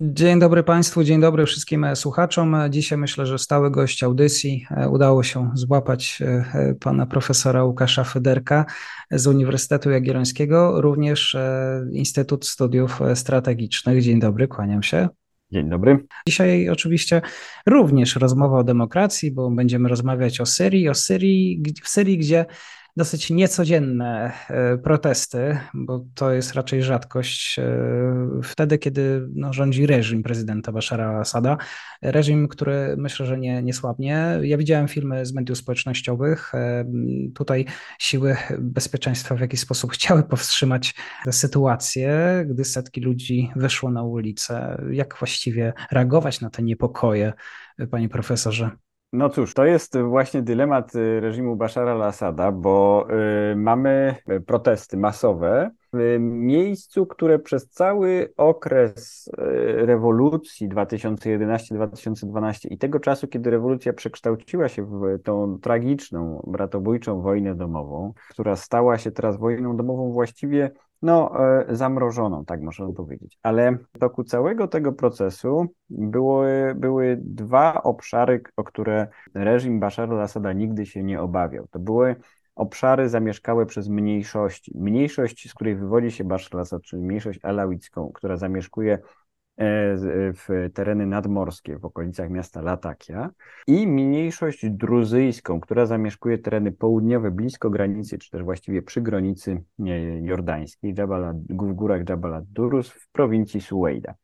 Dzień dobry Państwu, dzień dobry wszystkim słuchaczom. Dzisiaj myślę, że stały gość audycji e, udało się złapać e, pana profesora Łukasza Federka z Uniwersytetu Jagiellońskiego, również e, Instytut Studiów Strategicznych. Dzień dobry, kłaniam się. Dzień dobry. Dzisiaj oczywiście również rozmowa o demokracji, bo będziemy rozmawiać o Syrii, o Syrii, w Syrii, gdzie dosyć niecodzienne e, protesty, bo to jest raczej rzadkość e, wtedy, kiedy no, rządzi reżim prezydenta Bashara al-Assada. Reżim, który myślę, że nie, nie słabnie. Ja widziałem filmy z mediów społecznościowych. E, tutaj siły bezpieczeństwa w jakiś sposób chciały powstrzymać sytuację, gdy setki ludzi wyszło na ulicę. Jak właściwie reagować na te niepokoje, panie profesorze? No cóż, to jest właśnie dylemat y, reżimu Bashara al-Assada, bo y, mamy protesty masowe w miejscu, które przez cały okres y, rewolucji 2011-2012 i tego czasu, kiedy rewolucja przekształciła się w tą tragiczną, bratobójczą wojnę domową, która stała się teraz wojną domową właściwie no, e, zamrożoną, tak można powiedzieć. Ale w toku całego tego procesu były, były dwa obszary, o które reżim Bashar al-Assada nigdy się nie obawiał. To były obszary zamieszkałe przez mniejszości. Mniejszość, z której wywodzi się Bashar al-Assad, czyli mniejszość alawicką, która zamieszkuje w tereny nadmorskie w okolicach miasta Latakia i mniejszość druzyjską, która zamieszkuje tereny południowe blisko granicy, czy też właściwie przy granicy jordańskiej, Jabal, w górach Jabal Durus w prowincji Suwejda.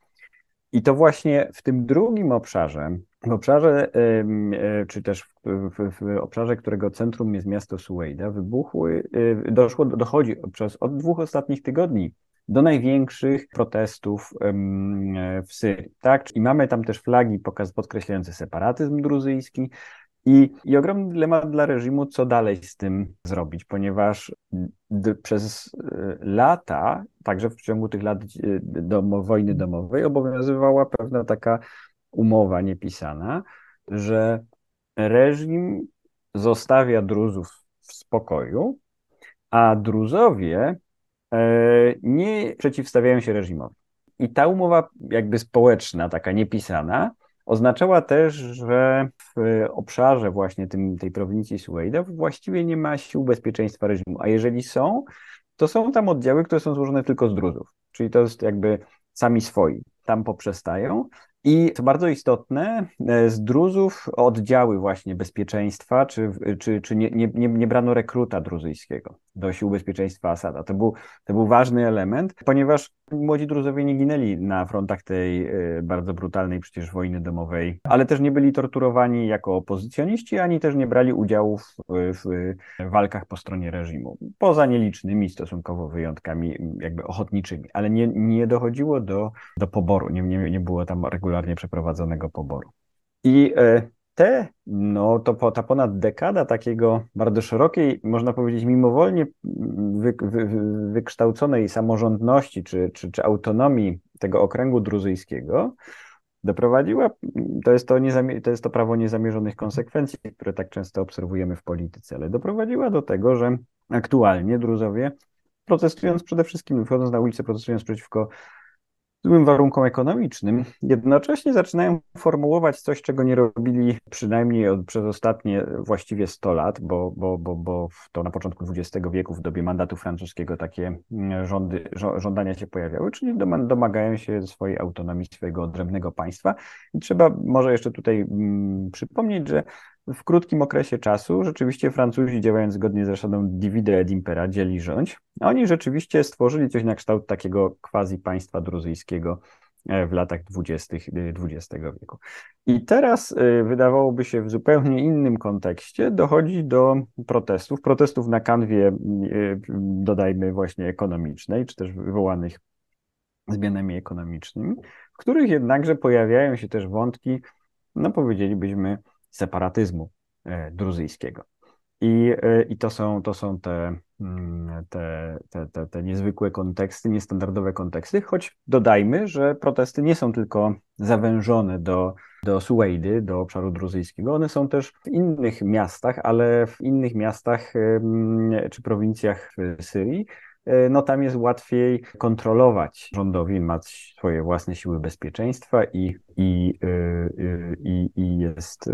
I to właśnie w tym drugim obszarze, w obszarze, e, czy też w, w, w obszarze, którego centrum jest miasto Suwejda, wybuchły, e, doszło, dochodzi przez od dwóch ostatnich tygodni do największych protestów w Syrii. Tak? I mamy tam też flagi pokaz, podkreślające separatyzm druzyjski. I, I ogromny dylemat dla reżimu, co dalej z tym zrobić, ponieważ przez e, lata, także w ciągu tych lat e, domo, wojny domowej, obowiązywała pewna taka umowa niepisana, że reżim zostawia Druzów w spokoju, a Druzowie nie przeciwstawiają się reżimowi. I ta umowa jakby społeczna, taka niepisana, oznaczała też, że w obszarze właśnie tym, tej prowincji Suwejda właściwie nie ma sił bezpieczeństwa reżimu, a jeżeli są, to są tam oddziały, które są złożone tylko z druzów, czyli to jest jakby sami swoi, tam poprzestają, i co bardzo istotne, e, z druzów oddziały właśnie bezpieczeństwa, czy, czy, czy nie, nie, nie brano rekruta druzyjskiego do sił bezpieczeństwa Asada. To był, to był ważny element, ponieważ młodzi druzowie nie ginęli na frontach tej e, bardzo brutalnej przecież wojny domowej, ale też nie byli torturowani jako opozycjoniści, ani też nie brali udziału w, w walkach po stronie reżimu. Poza nielicznymi stosunkowo wyjątkami jakby ochotniczymi, ale nie, nie dochodziło do, do poboru, nie, nie, nie było tam regularnie przeprowadzonego poboru. I e, te, no to ta ponad dekada takiego bardzo szerokiej, można powiedzieć mimowolnie wy, wy, wykształconej samorządności czy, czy, czy autonomii tego okręgu druzyjskiego doprowadziła, to jest to, to jest to prawo niezamierzonych konsekwencji, które tak często obserwujemy w polityce, ale doprowadziła do tego, że aktualnie Druzowie, protestując przede wszystkim, wchodząc na ulicę, protestując przeciwko złym warunkom ekonomicznym, jednocześnie zaczynają formułować coś, czego nie robili przynajmniej od, przez ostatnie właściwie 100 lat, bo, bo, bo, bo to na początku XX wieku, w dobie mandatu francuskiego, takie mm, rządy, żądania się pojawiały, czyli domagają się swojej autonomii, swojego odrębnego państwa. I trzeba może jeszcze tutaj mm, przypomnieć, że w krótkim okresie czasu rzeczywiście Francuzi działając zgodnie z zasadą divide et impera, dzieli rządź, oni rzeczywiście stworzyli coś na kształt takiego quasi państwa druzyjskiego w latach 20. XX wieku. I teraz wydawałoby się w zupełnie innym kontekście dochodzi do protestów, protestów na kanwie, dodajmy właśnie ekonomicznej, czy też wywołanych zmianami ekonomicznymi, w których jednakże pojawiają się też wątki, no powiedzielibyśmy, separatyzmu druzyjskiego. I, e, i to są, to są te, mm, te, te, te, te niezwykłe konteksty, niestandardowe konteksty, choć dodajmy, że protesty nie są tylko zawężone do, do Suwejdy, do obszaru druzyjskiego, one są też w innych miastach, ale w innych miastach czy prowincjach Syrii, E, no tam jest łatwiej kontrolować rządowi, ma swoje własne siły bezpieczeństwa i, i, e, e, i, i jest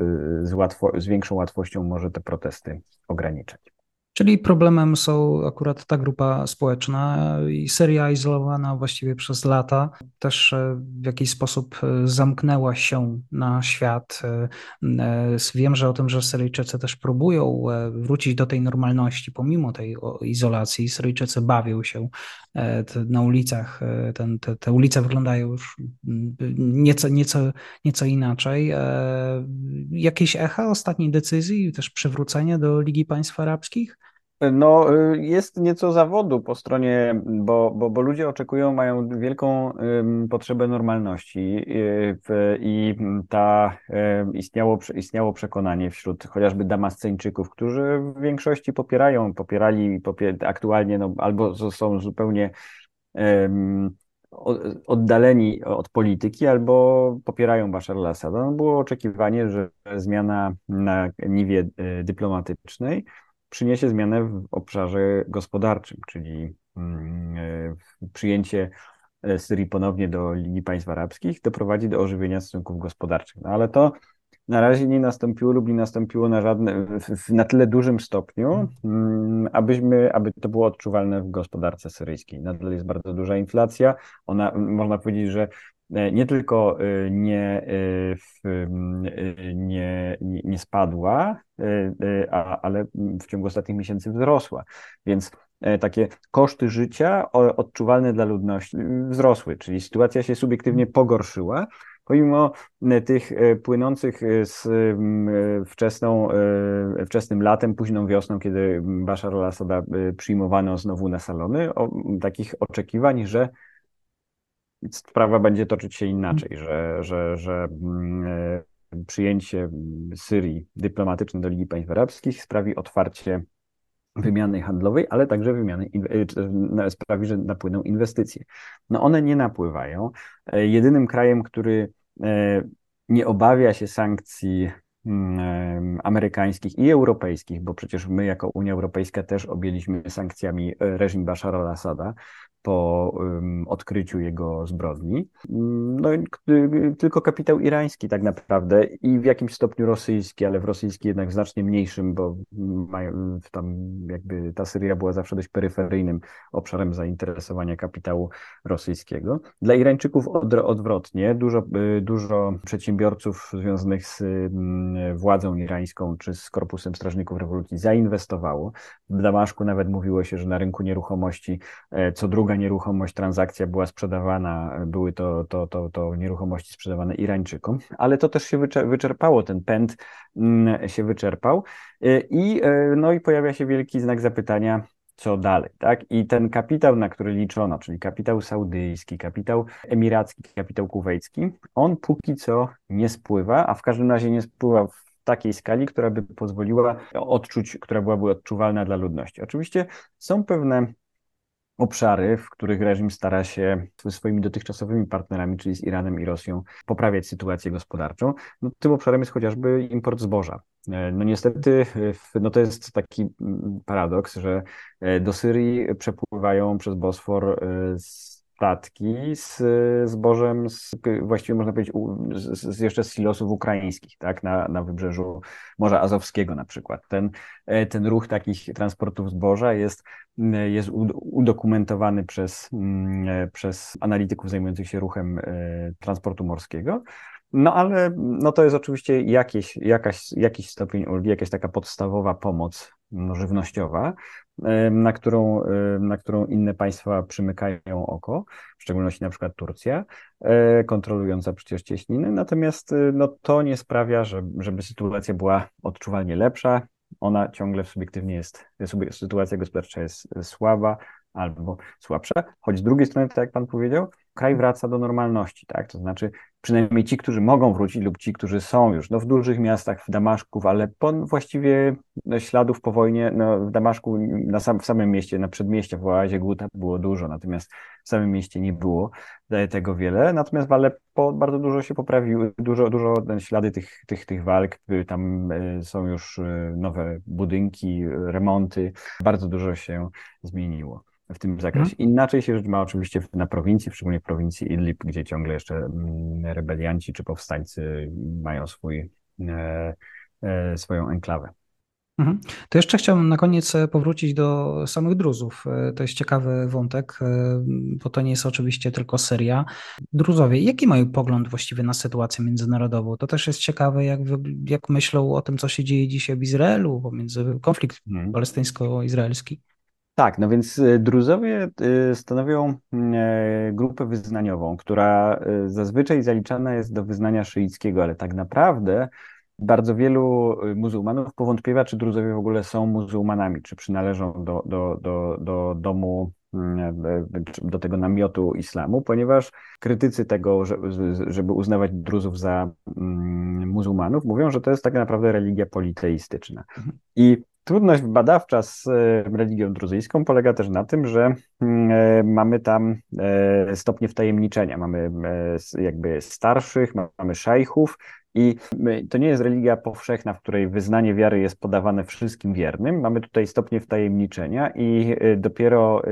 z, łatwo, z większą łatwością może te protesty ograniczać. Czyli problemem są akurat ta grupa społeczna i Syria izolowana właściwie przez lata też e, w jakiś sposób e, zamknęła się na świat. E, wiem, że o tym, że Syryjczycy też próbują wrócić do tej normalności pomimo tej izolacji. Syryjczycy bawią się na ulicach. Ten, te, te ulice wyglądają już nieco, nieco, nieco inaczej. Jakieś echa ostatniej decyzji, też przywrócenie do Ligi Państw Arabskich? No, y, jest nieco zawodu po stronie, bo, bo, bo ludzie oczekują, mają wielką potrzebę normalności y, i ta istniało, istniało przekonanie wśród chociażby Damasceńczyków, którzy w większości popierają, popierali popier aktualnie, no, albo są zupełnie oddaleni od polityki albo popierają Bashar al-Assada. No, było oczekiwanie, że zmiana na niwie y, dyplomatycznej przyniesie zmianę w obszarze gospodarczym, czyli mm, e, przyjęcie e, Syrii ponownie do Ligi Państw Arabskich doprowadzi do ożywienia stosunków gospodarczych. No ale to na razie nie nastąpiło lub nie nastąpiło na, żadne, na tyle dużym stopniu, mm, abyśmy, aby to było odczuwalne w gospodarce syryjskiej. Nadal jest bardzo duża inflacja. Ona, można powiedzieć, że E, nie tylko nie, e, nie, nie spadła, ale w ciągu ostatnich miesięcy wzrosła. Więc takie koszty życia odczuwalne dla ludności wzrosły, czyli sytuacja się subiektywnie pogorszyła. Pomimo tych płynących z wczesną, wczesnym latem, późną wiosną, kiedy Bashar al-Assada przyjmowano znowu na salony, o, takich oczekiwań, że sprawa będzie toczyć się inaczej, że, że, że mm, e, przyjęcie Syrii dyplomatycznej do Ligi Państw Arabskich sprawi otwarcie wymiany handlowej, ale także wymiany, e, sprawi, że napłyną inwestycje. No one nie napływają. E, jedynym krajem, który nie obawia się sankcji mm, amerykańskich i europejskich, bo przecież my jako Unia Europejska też objęliśmy sankcjami reżim Bashara al-Assada, po odkryciu jego zbrodni. No, tylko kapitał irański tak naprawdę i w jakimś stopniu rosyjski, ale w rosyjski jednak znacznie mniejszym, bo tam jakby ta Syria była zawsze dość peryferyjnym obszarem zainteresowania kapitału rosyjskiego. Dla Irańczyków odwrotnie, dużo, y, dużo przedsiębiorców związanych z władzą irańską czy z Korpusem Strażników Rewolucji zainwestowało. W Damaszku nawet mówiło się, że na rynku nieruchomości e, co druga nieruchomość, transakcja była sprzedawana, były to, to, to, to nieruchomości sprzedawane Irańczykom, ale to też się wyczerpało, ten pęd mm, się wyczerpał i, no i pojawia się wielki znak zapytania, co dalej, tak? I ten kapitał, na który liczono, czyli kapitał saudyjski, kapitał emiracki, kapitał kuwejski, on póki co nie spływa, a w każdym razie nie spływa w takiej skali, która by pozwoliła odczuć, która byłaby odczuwalna dla ludności. Oczywiście są pewne obszary, w których reżim stara się swoimi dotychczasowymi partnerami, czyli z Iranem i Rosją, poprawiać sytuację gospodarczą. No, tym obszarem jest chociażby import zboża. E, no niestety, no to jest taki mm, paradoks, że e, do Syrii przepływają przez Bosfor z e, statki z zbożem, z, właściwie można powiedzieć, z, z, jeszcze z silosów ukraińskich, tak, na, na wybrzeżu Morza Azowskiego na przykład. Ten, ten ruch takich transportów zboża jest, jest udokumentowany przez, przez analityków zajmujących się ruchem transportu morskiego. No ale no to jest oczywiście jakieś, jakaś, jakiś stopień ulgi, jakaś taka podstawowa pomoc no, żywnościowa, na którą, na którą inne państwa przymykają oko, w szczególności na przykład Turcja, e, kontrolująca przecież cieśniny. Natomiast no, to nie sprawia, że, żeby sytuacja była odczuwalnie lepsza. Ona ciągle subiektywnie jest, sytuacja gospodarcza jest słaba albo słabsza, choć z drugiej strony, tak jak pan powiedział, kraj wraca do normalności, tak? To znaczy przynajmniej ci, którzy mogą wrócić lub ci, którzy są już no, w dużych miastach, w Damaszku, ale po, właściwie no, śladów po wojnie no, w Damaszku, na sam, w samym mieście, na przedmieście w oazie Guta było dużo, natomiast w samym mieście nie było tego wiele, natomiast w Aleppo bardzo dużo się poprawiły, dużo, dużo ślady tych, tych, tych walk, tam e, są już e, nowe budynki, remonty, bardzo dużo się zmieniło w tym zakresie. Hmm. Inaczej się rzecz ma oczywiście na prowincji, szczególnie w prowincji Idlib, gdzie ciągle jeszcze mm, rebelianci czy powstańcy mają swój, e, e, swoją enklawę. Mhm. To jeszcze chciałbym na koniec e, powrócić do samych Druzów. To jest ciekawy wątek, bo to nie jest oczywiście tylko seria. Druzowie, jaki mają pogląd właściwie na sytuację międzynarodową? To też jest ciekawe, jak, jak myślą o tym, co się dzieje dzisiaj w Izraelu, pomiędzy konflikt hmm. palestyńsko-izraelski. Tak, no więc y, Druzowie y, stanowią e, grupę wyznaniową, która y, zazwyczaj zaliczana jest do wyznania szyickiego, ale tak naprawdę bardzo wielu muzułmanów powątpiewa, czy Druzowie w ogóle są muzułmanami, czy przynależą do, do, do, do domu do tego namiotu islamu, ponieważ krytycy tego, żeby uznawać Druzów za mm, muzułmanów, mówią, że to jest tak naprawdę religia politeistyczna. Mhm. I Trudność badawcza z e, religią druzyjską polega też na tym, że mm, e, mamy tam e, stopnie wtajemniczenia. Mamy jakby starszych, mamy szajchów, i to nie jest religia powszechna, w której wyznanie wiary jest podawane wszystkim wiernym. Mamy tutaj stopnie wtajemniczenia i dopiero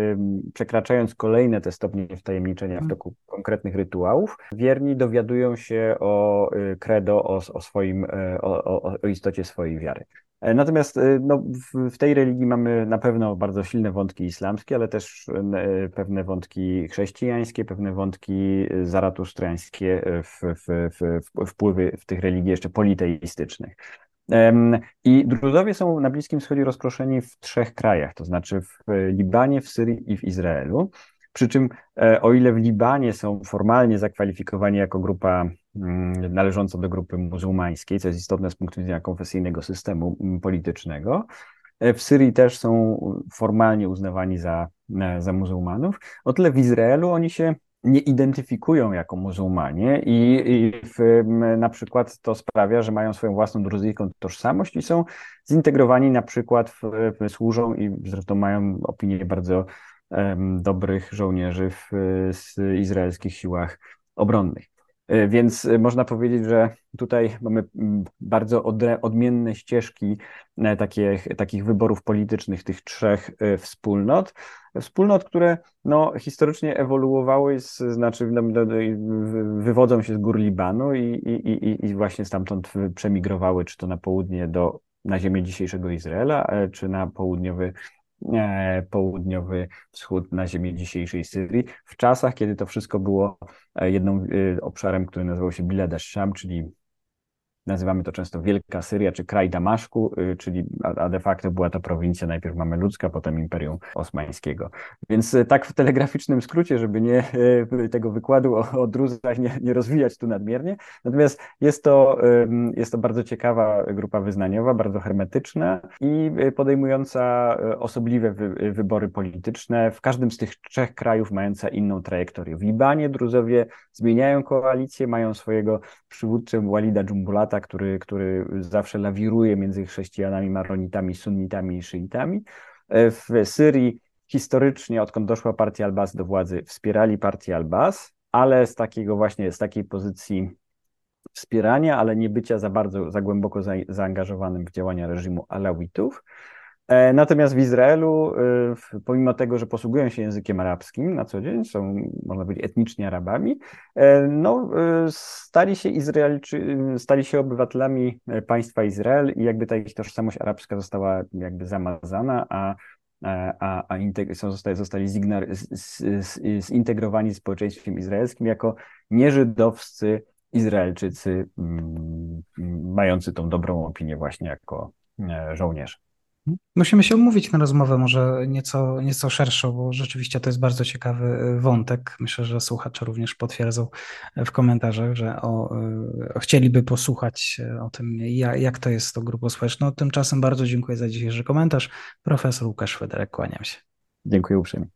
przekraczając kolejne te stopnie wtajemniczenia w mhm. toku konkretnych rytuałów, wierni dowiadują się o credo, o, o swoim, o, o, o istocie swojej wiary. E, natomiast no, w, tej religii mamy na pewno bardzo silne wątki islamskie, ale też pewne wątki chrześcijańskie, pewne wątki zaratusztrańskie, w, w, wpływy w tych religii jeszcze politeistycznych. I Druzowie są na Bliskim Wschodzie rozproszeni w trzech krajach, to znaczy w Libanie, w Syrii i w Izraelu. Przy czym, o ile w Libanie są formalnie zakwalifikowani jako grupa Mm, należąca do grupy muzułmańskiej, co jest istotne z punktu widzenia konfesyjnego systemu mm, politycznego. E, w Syrii też są formalnie uznawani za, e, za muzułmanów. O tyle w Izraelu oni się nie identyfikują jako muzułmanie i, i w, na przykład to sprawia, że mają swoją własną druzyjską tożsamość i są zintegrowani na przykład, w, w, służą i zresztą mają opinię bardzo um, dobrych żołnierzy w, w izraelskich siłach obronnych. E, więc e, można powiedzieć, że tutaj mamy mm, bardzo odmienne ścieżki e, takich, takich wyborów politycznych tych trzech wspólnot. Wspólnot, które no, historycznie ewoluowały, z, znaczy no, no, wywodzą się z gór Libanu i, i, i, i właśnie stamtąd przemigrowały, czy to na południe do, na ziemię dzisiejszego Izraela, czy na południowy południowy wschód na ziemię dzisiejszej Syrii, w czasach, kiedy to wszystko było e, jednym e, obszarem, który nazywał się Bilad al-Sham, czyli Nazywamy to często Wielka Syria czy kraj Damaszku, y, czyli a de facto była to prowincja najpierw Mameludzka, potem Imperium Osmańskiego. Więc y, tak w telegraficznym skrócie, żeby nie y, tego wykładu o, o Druzach nie, nie rozwijać tu nadmiernie. Natomiast jest to, jest to bardzo ciekawa grupa wyznaniowa, bardzo hermetyczna i podejmująca osobliwe wy, wybory polityczne. W każdym z tych trzech krajów mająca inną trajektorię. W Libanie Druzowie zmieniają koalicję, mają swojego przywódcę Walida Dżumbulata, który, który zawsze lawiruje między chrześcijanami, maronitami, sunnitami i szyitami. E, w Syrii historycznie, odkąd doszła partia Al-Bas do władzy, wspierali partię Al-Bas, ale z takiego właśnie, z takiej pozycji wspierania, ale nie bycia za bardzo, za głęboko za, zaangażowanym w działania reżimu Alawitów. E, natomiast w Izraelu, e, pomimo tego, że posługują się językiem arabskim na co dzień, są, można powiedzieć, etnicznie Arabami, e, no, stali się stali się obywatelami państwa Izrael i jakby ta ich tożsamość arabska została jakby zamazana, a a, a są, zostali, zintegrowani z społeczeństwem izraelskim jako nieżydowscy Izraelczycy mm, mający tą dobrą opinię właśnie jako żołnierze. Musimy się umówić na rozmowę może nieco, nieco szerszą, bo rzeczywiście to jest bardzo ciekawy e, wątek. Myślę, że słuchacze również potwierdzą w komentarzach, że o, o, chcieliby posłuchać o tym, jak, to jest tą grupą społeczną. Tymczasem bardzo dziękuję za dzisiejszy komentarz. Profesor Łukasz Federek, kłaniam się. Dziękuję uprzejmie.